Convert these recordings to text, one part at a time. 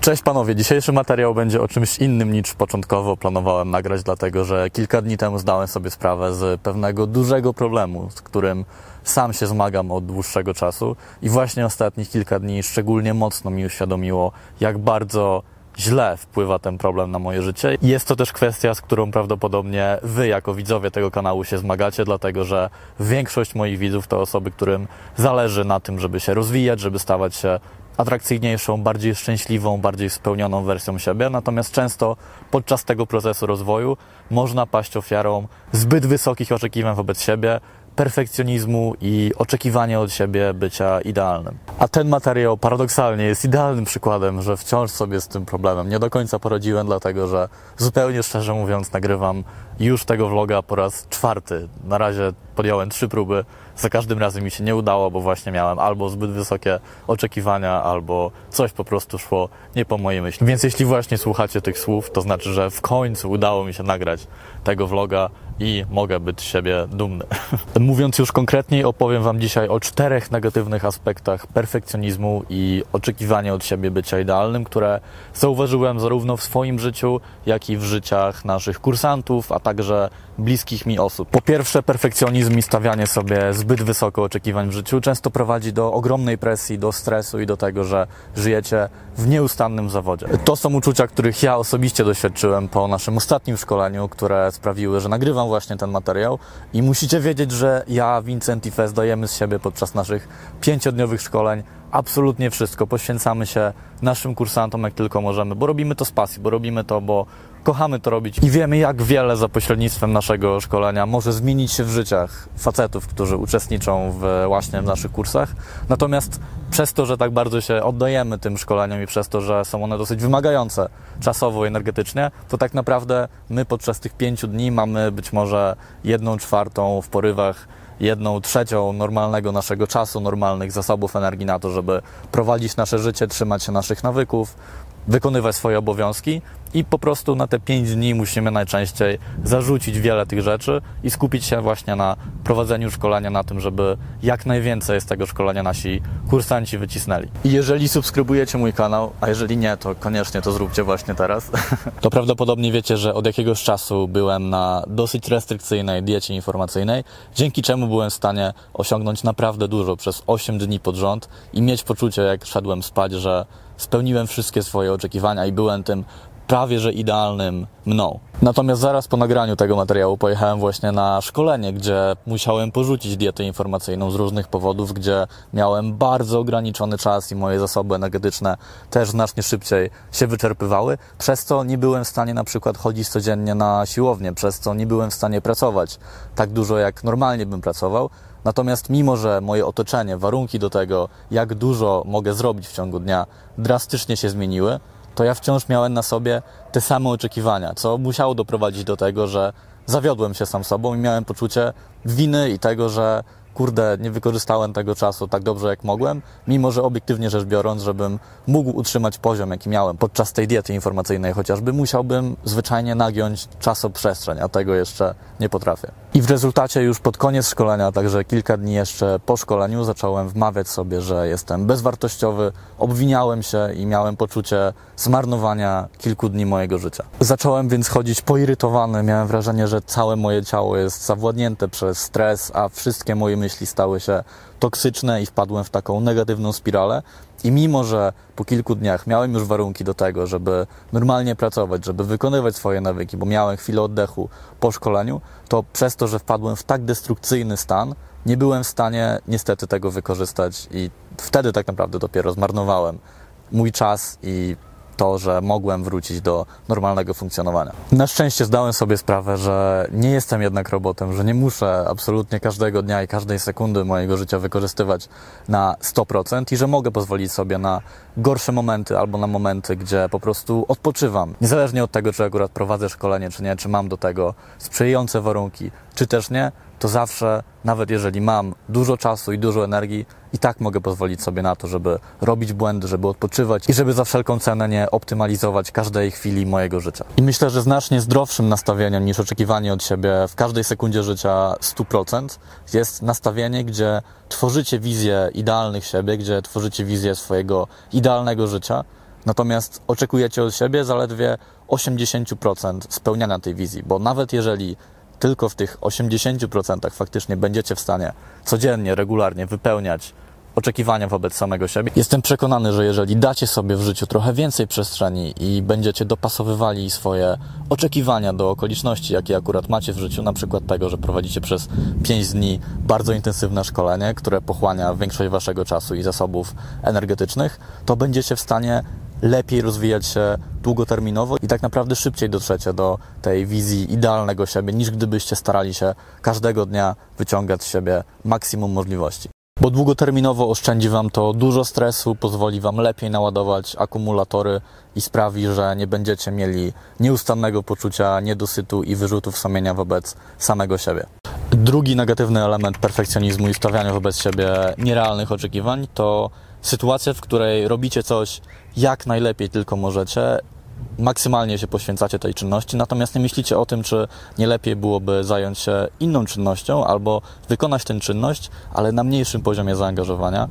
Cześć panowie, dzisiejszy materiał będzie o czymś innym niż początkowo planowałem nagrać, dlatego że kilka dni temu zdałem sobie sprawę z pewnego dużego problemu, z którym sam się zmagam od dłuższego czasu i właśnie ostatnich kilka dni szczególnie mocno mi uświadomiło, jak bardzo źle wpływa ten problem na moje życie. Jest to też kwestia, z którą prawdopodobnie wy, jako widzowie tego kanału, się zmagacie, dlatego że większość moich widzów to osoby, którym zależy na tym, żeby się rozwijać, żeby stawać się atrakcyjniejszą, bardziej szczęśliwą, bardziej spełnioną wersją siebie. Natomiast często podczas tego procesu rozwoju można paść ofiarą zbyt wysokich oczekiwań wobec siebie, perfekcjonizmu i oczekiwania od siebie bycia idealnym. A ten materiał paradoksalnie jest idealnym przykładem, że wciąż sobie z tym problemem nie do końca poradziłem, dlatego że zupełnie szczerze mówiąc nagrywam już tego vloga po raz czwarty. Na razie podjąłem trzy próby, za każdym razem mi się nie udało, bo właśnie miałem albo zbyt wysokie oczekiwania, albo coś po prostu szło nie po mojej myśli. Więc jeśli właśnie słuchacie tych słów, to znaczy, że w końcu udało mi się nagrać tego vloga i mogę być siebie dumny. Mówiąc już konkretniej, opowiem Wam dzisiaj o czterech negatywnych aspektach perfekcjonizmu i oczekiwania od siebie bycia idealnym, które zauważyłem zarówno w swoim życiu, jak i w życiach naszych kursantów, a także bliskich mi osób. Po pierwsze, perfekcjonizm i stawianie sobie zbyt wysoko oczekiwań w życiu często prowadzi do ogromnej presji, do stresu i do tego, że żyjecie w nieustannym zawodzie. To są uczucia, których ja osobiście doświadczyłem po naszym ostatnim szkoleniu, które sprawiły, że nagrywam właśnie ten materiał i musicie wiedzieć, że ja, Vincent i Fez dajemy z siebie podczas naszych pięciodniowych szkoleń absolutnie wszystko. Poświęcamy się naszym kursantom jak tylko możemy, bo robimy to z pasji, bo robimy to, bo kochamy to robić i wiemy, jak wiele za pośrednictwem naszego szkolenia może zmienić się w życiach facetów, którzy uczestniczą w, właśnie w naszych kursach. Natomiast przez to, że tak bardzo się oddajemy tym szkoleniom i przez to, że są one dosyć wymagające czasowo i energetycznie, to tak naprawdę my podczas tych pięciu dni mamy być może jedną czwartą w porywach jedną trzecią normalnego naszego czasu, normalnych zasobów energii na to, żeby prowadzić nasze życie, trzymać się naszych nawyków, wykonywać swoje obowiązki i po prostu na te 5 dni musimy najczęściej zarzucić wiele tych rzeczy i skupić się właśnie na prowadzeniu szkolenia, na tym, żeby jak najwięcej z tego szkolenia nasi kursanci wycisnęli. I jeżeli subskrybujecie mój kanał, a jeżeli nie, to koniecznie to zróbcie właśnie teraz, to prawdopodobnie wiecie, że od jakiegoś czasu byłem na dosyć restrykcyjnej diecie informacyjnej, dzięki czemu byłem w stanie osiągnąć naprawdę dużo przez 8 dni pod rząd i mieć poczucie, jak szedłem spać, że spełniłem wszystkie swoje oczekiwania i byłem tym prawie że idealnym mną. Natomiast zaraz po nagraniu tego materiału pojechałem właśnie na szkolenie, gdzie musiałem porzucić dietę informacyjną z różnych powodów, gdzie miałem bardzo ograniczony czas i moje zasoby energetyczne też znacznie szybciej się wyczerpywały, przez co nie byłem w stanie na przykład chodzić codziennie na siłownię, przez co nie byłem w stanie pracować tak dużo, jak normalnie bym pracował. Natomiast mimo, że moje otoczenie, warunki do tego, jak dużo mogę zrobić w ciągu dnia, drastycznie się zmieniły, to ja wciąż miałem na sobie te same oczekiwania, co musiało doprowadzić do tego, że zawiodłem się sam sobą i miałem poczucie winy i tego, że kurde, nie wykorzystałem tego czasu tak dobrze, jak mogłem, mimo że obiektywnie rzecz biorąc, żebym mógł utrzymać poziom, jaki miałem podczas tej diety informacyjnej chociażby, musiałbym zwyczajnie nagiąć czasoprzestrzeń, a tego jeszcze nie potrafię. I w rezultacie już pod koniec szkolenia, także kilka dni jeszcze po szkoleniu, zacząłem wmawiać sobie, że jestem bezwartościowy, obwiniałem się i miałem poczucie zmarnowania kilku dni mojego życia. Zacząłem więc chodzić poirytowany, miałem wrażenie, że całe moje ciało jest zawładnięte przez stres, a wszystkie moje myśli stały się toksyczne i wpadłem w taką negatywną spiralę. I mimo, że po kilku dniach miałem już warunki do tego, żeby normalnie pracować, żeby wykonywać swoje nawyki, bo miałem chwilę oddechu po szkoleniu, to przez to, że wpadłem w tak destrukcyjny stan, nie byłem w stanie niestety tego wykorzystać i wtedy tak naprawdę dopiero zmarnowałem mój czas i to, że mogłem wrócić do normalnego funkcjonowania. Na szczęście zdałem sobie sprawę, że nie jestem jednak robotem, że nie muszę absolutnie każdego dnia i każdej sekundy mojego życia wykorzystywać na 100% i że mogę pozwolić sobie na gorsze momenty albo na momenty, gdzie po prostu odpoczywam. Niezależnie od tego, czy akurat prowadzę szkolenie, czy nie, czy mam do tego sprzyjające warunki, czy też nie, to zawsze, nawet jeżeli mam dużo czasu i dużo energii, i tak mogę pozwolić sobie na to, żeby robić błędy, żeby odpoczywać i żeby za wszelką cenę nie optymalizować każdej chwili mojego życia. I myślę, że znacznie zdrowszym nastawieniem niż oczekiwanie od siebie w każdej sekundzie życia 100% jest nastawienie, gdzie tworzycie wizję idealnych siebie, gdzie tworzycie wizję swojego idealnego życia Natomiast oczekujecie od siebie zaledwie 80% spełniania tej wizji, bo nawet jeżeli tylko w tych 80% faktycznie będziecie w stanie codziennie, regularnie wypełniać oczekiwania wobec samego siebie. Jestem przekonany, że jeżeli dacie sobie w życiu trochę więcej przestrzeni i będziecie dopasowywali swoje oczekiwania do okoliczności, jakie akurat macie w życiu, na przykład tego, że prowadzicie przez 5 dni bardzo intensywne szkolenie, które pochłania większość waszego czasu i zasobów energetycznych, to będziecie w stanie lepiej rozwijać się długoterminowo i tak naprawdę szybciej dotrzecie do tej wizji idealnego siebie, niż gdybyście starali się każdego dnia wyciągać z siebie maksimum możliwości. Bo długoterminowo oszczędzi Wam to dużo stresu, pozwoli Wam lepiej naładować akumulatory i sprawi, że nie będziecie mieli nieustannego poczucia niedosytu i wyrzutów sumienia wobec samego siebie. Drugi negatywny element perfekcjonizmu i stawiania wobec siebie nierealnych oczekiwań to sytuacja, w której robicie coś jak najlepiej tylko możecie maksymalnie się poświęcacie tej czynności, natomiast nie myślicie o tym, czy nie lepiej byłoby zająć się inną czynnością albo wykonać tę czynność, ale na mniejszym poziomie zaangażowania,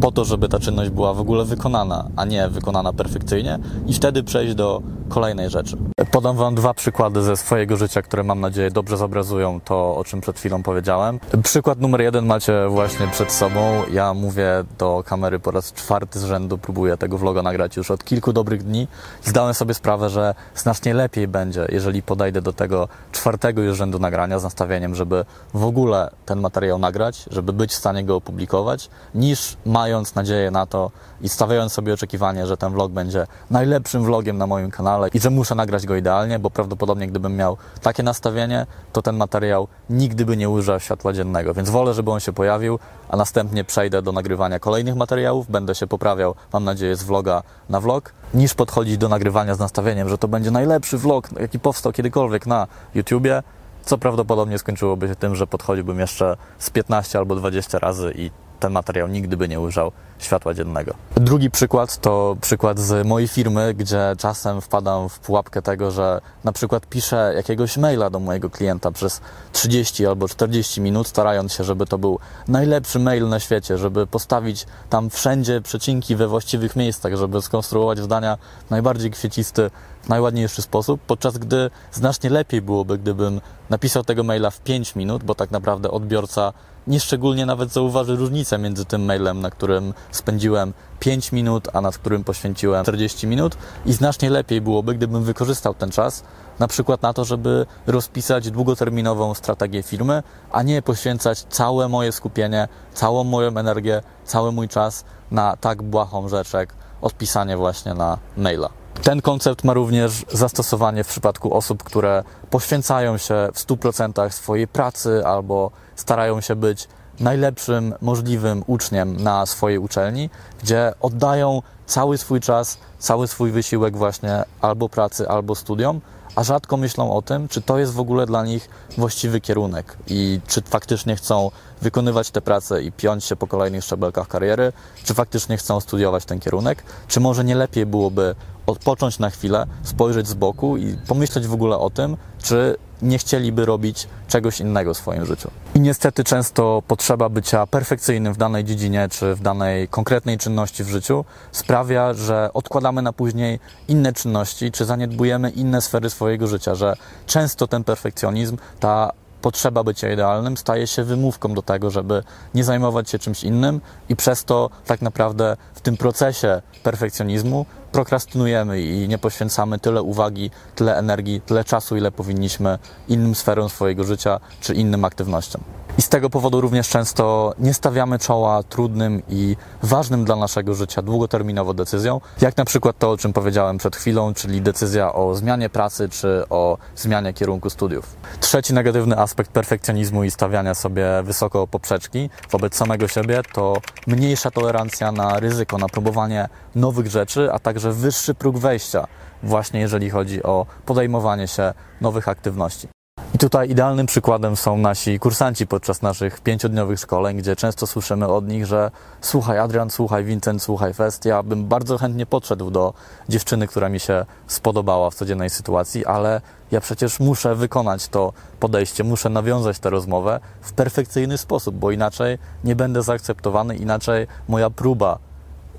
po to, żeby ta czynność była w ogóle wykonana, a nie wykonana perfekcyjnie i wtedy przejść do kolejnej rzeczy. Podam Wam dwa przykłady ze swojego życia, które mam nadzieję dobrze zobrazują to, o czym przed chwilą powiedziałem. Przykład numer jeden macie właśnie przed sobą. Ja mówię do kamery po raz czwarty z rzędu, próbuję tego vloga nagrać już od kilku dobrych dni. Zdałem sobie sprawę, że znacznie lepiej będzie, jeżeli podejdę do tego czwartego już rzędu nagrania z nastawieniem, żeby w ogóle ten materiał nagrać, żeby być w stanie go opublikować, niż mając nadzieję na to i stawiając sobie oczekiwanie, że ten vlog będzie najlepszym vlogiem na moim kanale i że muszę nagrać go idealnie, bo prawdopodobnie gdybym miał takie nastawienie, to ten materiał nigdy by nie ujrzał światła dziennego. Więc wolę, żeby on się pojawił, a następnie przejdę do nagrywania kolejnych materiałów, będę się poprawiał, mam nadzieję, z vloga na vlog, niż podchodzić do nagrywania z nastawieniem, że to będzie najlepszy vlog, jaki powstał kiedykolwiek na YouTubie, co prawdopodobnie skończyłoby się tym, że podchodziłbym jeszcze z 15 albo 20 razy i ten materiał nigdy by nie ujrzał światła dziennego. Drugi przykład to przykład z mojej firmy, gdzie czasem wpadam w pułapkę tego, że na przykład piszę jakiegoś maila do mojego klienta przez 30 albo 40 minut, starając się, żeby to był najlepszy mail na świecie, żeby postawić tam wszędzie przecinki we właściwych miejscach, żeby skonstruować zdania w najbardziej kwiecisty, najładniejszy sposób, podczas gdy znacznie lepiej byłoby, gdybym napisał tego maila w 5 minut, bo tak naprawdę odbiorca nieszczególnie nawet zauważy różnicę między tym mailem, na którym spędziłem 5 minut, a nad którym poświęciłem 40 minut i znacznie lepiej byłoby, gdybym wykorzystał ten czas na przykład na to, żeby rozpisać długoterminową strategię firmy, a nie poświęcać całe moje skupienie, całą moją energię, cały mój czas na tak błahą rzecz jak odpisanie właśnie na maila. Ten koncept ma również zastosowanie w przypadku osób, które poświęcają się w 100% swojej pracy albo starają się być najlepszym możliwym uczniem na swojej uczelni, gdzie oddają cały swój czas, cały swój wysiłek właśnie albo pracy, albo studiom, a rzadko myślą o tym, czy to jest w ogóle dla nich właściwy kierunek i czy faktycznie chcą wykonywać tę pracę i piąć się po kolejnych szczebelkach kariery, czy faktycznie chcą studiować ten kierunek, czy może nie lepiej byłoby odpocząć na chwilę, spojrzeć z boku i pomyśleć w ogóle o tym, czy nie chcieliby robić czegoś innego w swoim życiu. I niestety często potrzeba bycia perfekcyjnym w danej dziedzinie czy w danej konkretnej czynności w życiu sprawia, że odkładamy na później inne czynności, czy zaniedbujemy inne sfery swojego życia, że często ten perfekcjonizm, ta potrzeba bycia idealnym staje się wymówką do tego, żeby nie zajmować się czymś innym i przez to tak naprawdę w tym procesie perfekcjonizmu prokrastynujemy i nie poświęcamy tyle uwagi, tyle energii, tyle czasu, ile powinniśmy innym sferom swojego życia czy innym aktywnościom. I z tego powodu również często nie stawiamy czoła trudnym i ważnym dla naszego życia długoterminowo decyzjom, jak na przykład to, o czym powiedziałem przed chwilą, czyli decyzja o zmianie pracy czy o zmianie kierunku studiów. Trzeci negatywny aspekt perfekcjonizmu i stawiania sobie wysoko poprzeczki wobec samego siebie to mniejsza tolerancja na ryzyko, na próbowanie nowych rzeczy, a także wyższy próg wejścia, właśnie jeżeli chodzi o podejmowanie się nowych aktywności. I tutaj idealnym przykładem są nasi kursanci podczas naszych pięciodniowych szkoleń, gdzie często słyszymy od nich, że słuchaj Adrian, słuchaj Vincent, słuchaj Fest, ja bym bardzo chętnie podszedł do dziewczyny, która mi się spodobała w codziennej sytuacji, ale ja przecież muszę wykonać to podejście, muszę nawiązać tę rozmowę w perfekcyjny sposób, bo inaczej nie będę zaakceptowany, inaczej moja próba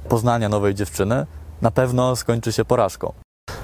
poznania nowej dziewczyny na pewno skończy się porażką.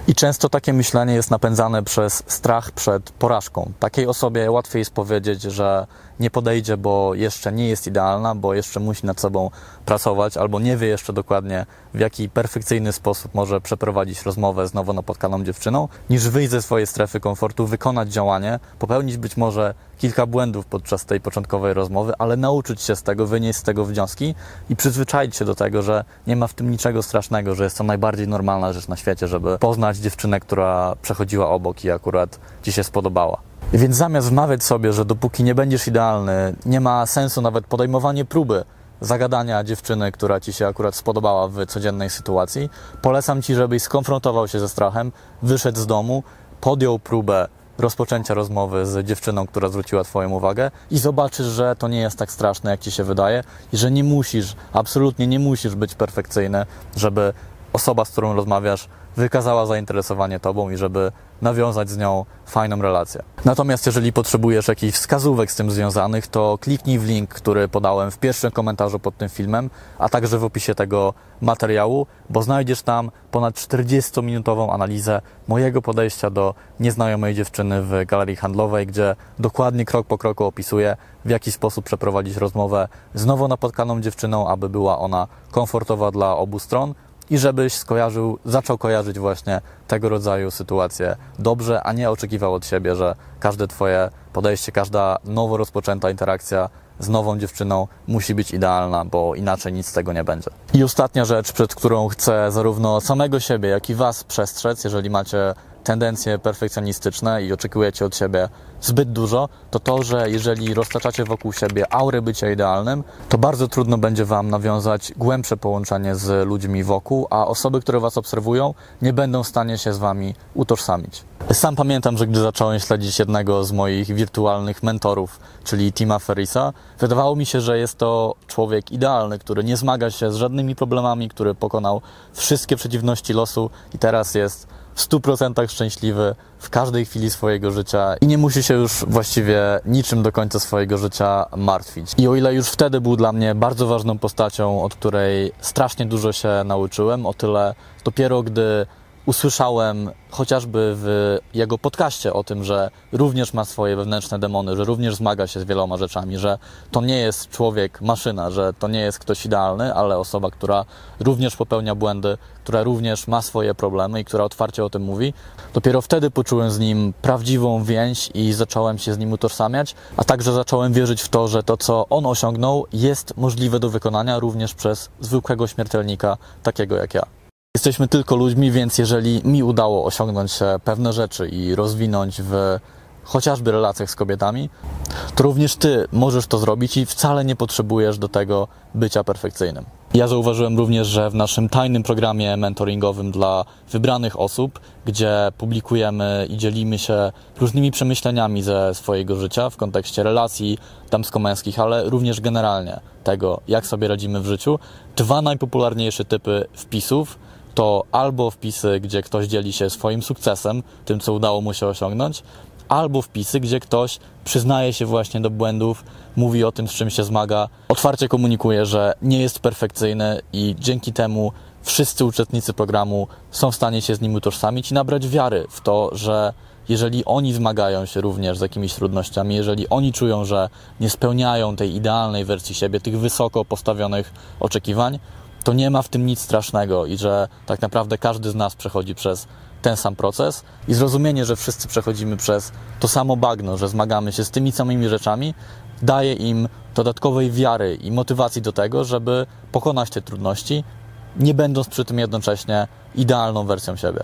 I często takie myślenie jest napędzane przez strach przed porażką. Takiej osobie łatwiej jest powiedzieć, że nie podejdzie, bo jeszcze nie jest idealna, bo jeszcze musi nad sobą pracować, albo nie wie jeszcze dokładnie, w jaki perfekcyjny sposób może przeprowadzić rozmowę z nowo napotkaną dziewczyną, niż wyjść ze swojej strefy komfortu, wykonać działanie, popełnić być może kilka błędów podczas tej początkowej rozmowy, ale nauczyć się z tego, wynieść z tego wnioski i przyzwyczaić się do tego, że nie ma w tym niczego strasznego, że jest to najbardziej normalna rzecz na świecie, żeby poznać dziewczynę, która przechodziła obok i akurat ci się spodobała. Więc zamiast wmawiać sobie, że dopóki nie będziesz idealny, nie ma sensu nawet podejmowanie próby zagadania dziewczyny, która ci się akurat spodobała w codziennej sytuacji, polecam ci, żebyś skonfrontował się ze strachem, wyszedł z domu, podjął próbę rozpoczęcia rozmowy z dziewczyną, która zwróciła Twoją uwagę i zobaczysz, że to nie jest tak straszne, jak Ci się wydaje i że nie musisz, absolutnie nie musisz być perfekcyjny, żeby osoba, z którą rozmawiasz, wykazała zainteresowanie Tobą i żeby nawiązać z nią fajną relację. Natomiast jeżeli potrzebujesz jakichś wskazówek z tym związanych, to kliknij w link, który podałem w pierwszym komentarzu pod tym filmem, a także w opisie tego materiału, bo znajdziesz tam ponad 40-minutową analizę mojego podejścia do nieznajomej dziewczyny w galerii handlowej, gdzie dokładnie krok po kroku opisuję, w jaki sposób przeprowadzić rozmowę z nowo napotkaną dziewczyną, aby była ona komfortowa dla obu stron, i żebyś skojarzył, zaczął kojarzyć właśnie tego rodzaju sytuacje dobrze, a nie oczekiwał od siebie, że każde Twoje podejście, każda nowo rozpoczęta interakcja z nową dziewczyną musi być idealna, bo inaczej nic z tego nie będzie. I ostatnia rzecz, przed którą chcę zarówno samego siebie, jak i Was przestrzec, jeżeli macie tendencje perfekcjonistyczne i oczekujecie od siebie zbyt dużo, to to, że jeżeli roztaczacie wokół siebie aurę bycia idealnym, to bardzo trudno będzie Wam nawiązać głębsze połączenie z ludźmi wokół, a osoby, które Was obserwują, nie będą w stanie się z Wami utożsamić. Sam pamiętam, że gdy zacząłem śledzić jednego z moich wirtualnych mentorów, czyli Tima Ferrisa, wydawało mi się, że jest to człowiek idealny, który nie zmaga się z żadnymi problemami, który pokonał wszystkie przeciwności losu i teraz jest 100% szczęśliwy w każdej chwili swojego życia i nie musi się już właściwie niczym do końca swojego życia martwić. I o ile już wtedy był dla mnie bardzo ważną postacią, od której strasznie dużo się nauczyłem, o tyle dopiero gdy usłyszałem chociażby w jego podcaście o tym, że również ma swoje wewnętrzne demony, że również zmaga się z wieloma rzeczami, że to nie jest człowiek maszyna, że to nie jest ktoś idealny, ale osoba, która również popełnia błędy, która również ma swoje problemy i która otwarcie o tym mówi. Dopiero wtedy poczułem z nim prawdziwą więź i zacząłem się z nim utożsamiać, a także zacząłem wierzyć w to, że to, co on osiągnął, jest możliwe do wykonania również przez zwykłego śmiertelnika, takiego jak ja. Jesteśmy tylko ludźmi, więc jeżeli mi udało osiągnąć pewne rzeczy i rozwinąć w chociażby relacjach z kobietami, to również ty możesz to zrobić i wcale nie potrzebujesz do tego bycia perfekcyjnym. Ja zauważyłem również, że w naszym tajnym programie mentoringowym dla wybranych osób, gdzie publikujemy i dzielimy się różnymi przemyśleniami ze swojego życia w kontekście relacji damsko-męskich, ale również generalnie tego, jak sobie radzimy w życiu, dwa najpopularniejsze typy wpisów to albo wpisy, gdzie ktoś dzieli się swoim sukcesem, tym co udało mu się osiągnąć, albo wpisy, gdzie ktoś przyznaje się właśnie do błędów, mówi o tym, z czym się zmaga, otwarcie komunikuje, że nie jest perfekcyjny i dzięki temu wszyscy uczestnicy programu są w stanie się z nim utożsamić i nabrać wiary w to, że jeżeli oni zmagają się również z jakimiś trudnościami, jeżeli oni czują, że nie spełniają tej idealnej wersji siebie, tych wysoko postawionych oczekiwań, to nie ma w tym nic strasznego i że tak naprawdę każdy z nas przechodzi przez ten sam proces i zrozumienie, że wszyscy przechodzimy przez to samo bagno, że zmagamy się z tymi samymi rzeczami, daje im dodatkowej wiary i motywacji do tego, żeby pokonać te trudności, nie będąc przy tym jednocześnie idealną wersją siebie.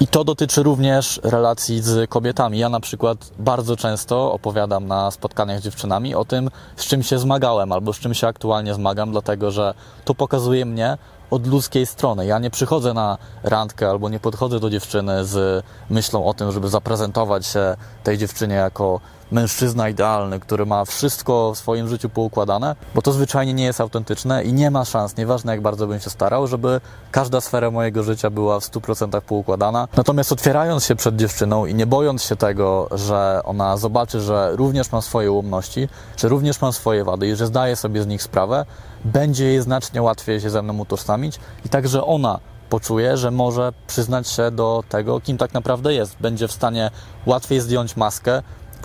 I to dotyczy również relacji z kobietami. Ja na przykład bardzo często opowiadam na spotkaniach z dziewczynami o tym, z czym się zmagałem albo z czym się aktualnie zmagam, dlatego że to pokazuje mnie od ludzkiej strony. Ja nie przychodzę na randkę albo nie podchodzę do dziewczyny z myślą o tym, żeby zaprezentować się tej dziewczynie jako mężczyzna idealny, który ma wszystko w swoim życiu poukładane, bo to zwyczajnie nie jest autentyczne i nie ma szans, nieważne jak bardzo bym się starał, żeby każda sfera mojego życia była w 100% poukładana. Natomiast otwierając się przed dziewczyną i nie bojąc się tego, że ona zobaczy, że również mam swoje ułomności, że również mam swoje wady i że zdaję sobie z nich sprawę, będzie jej znacznie łatwiej się ze mną utożsamić i także ona poczuje, że może przyznać się do tego, kim tak naprawdę jest. Będzie w stanie łatwiej zdjąć maskę,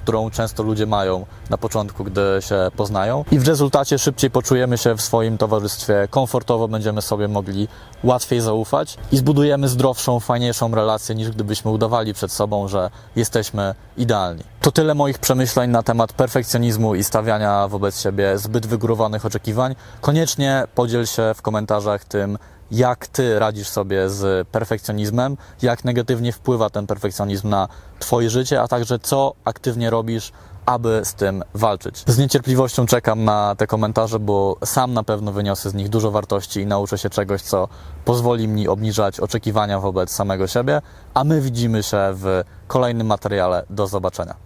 którą często ludzie mają na początku, gdy się poznają, i w rezultacie szybciej poczujemy się w swoim towarzystwie komfortowo, będziemy sobie mogli łatwiej zaufać i zbudujemy zdrowszą, fajniejszą relację niż gdybyśmy udawali przed sobą, że jesteśmy idealni. To tyle moich przemyśleń na temat perfekcjonizmu i stawiania wobec siebie zbyt wygórowanych oczekiwań. Koniecznie podziel się w komentarzach tym, jak ty radzisz sobie z perfekcjonizmem, jak negatywnie wpływa ten perfekcjonizm na twoje życie, a także co aktywnie robisz, aby z tym walczyć. Z niecierpliwością czekam na te komentarze, bo sam na pewno wyniosę z nich dużo wartości i nauczę się czegoś, co pozwoli mi obniżać oczekiwania wobec samego siebie, a my widzimy się w kolejnym materiale. Do zobaczenia.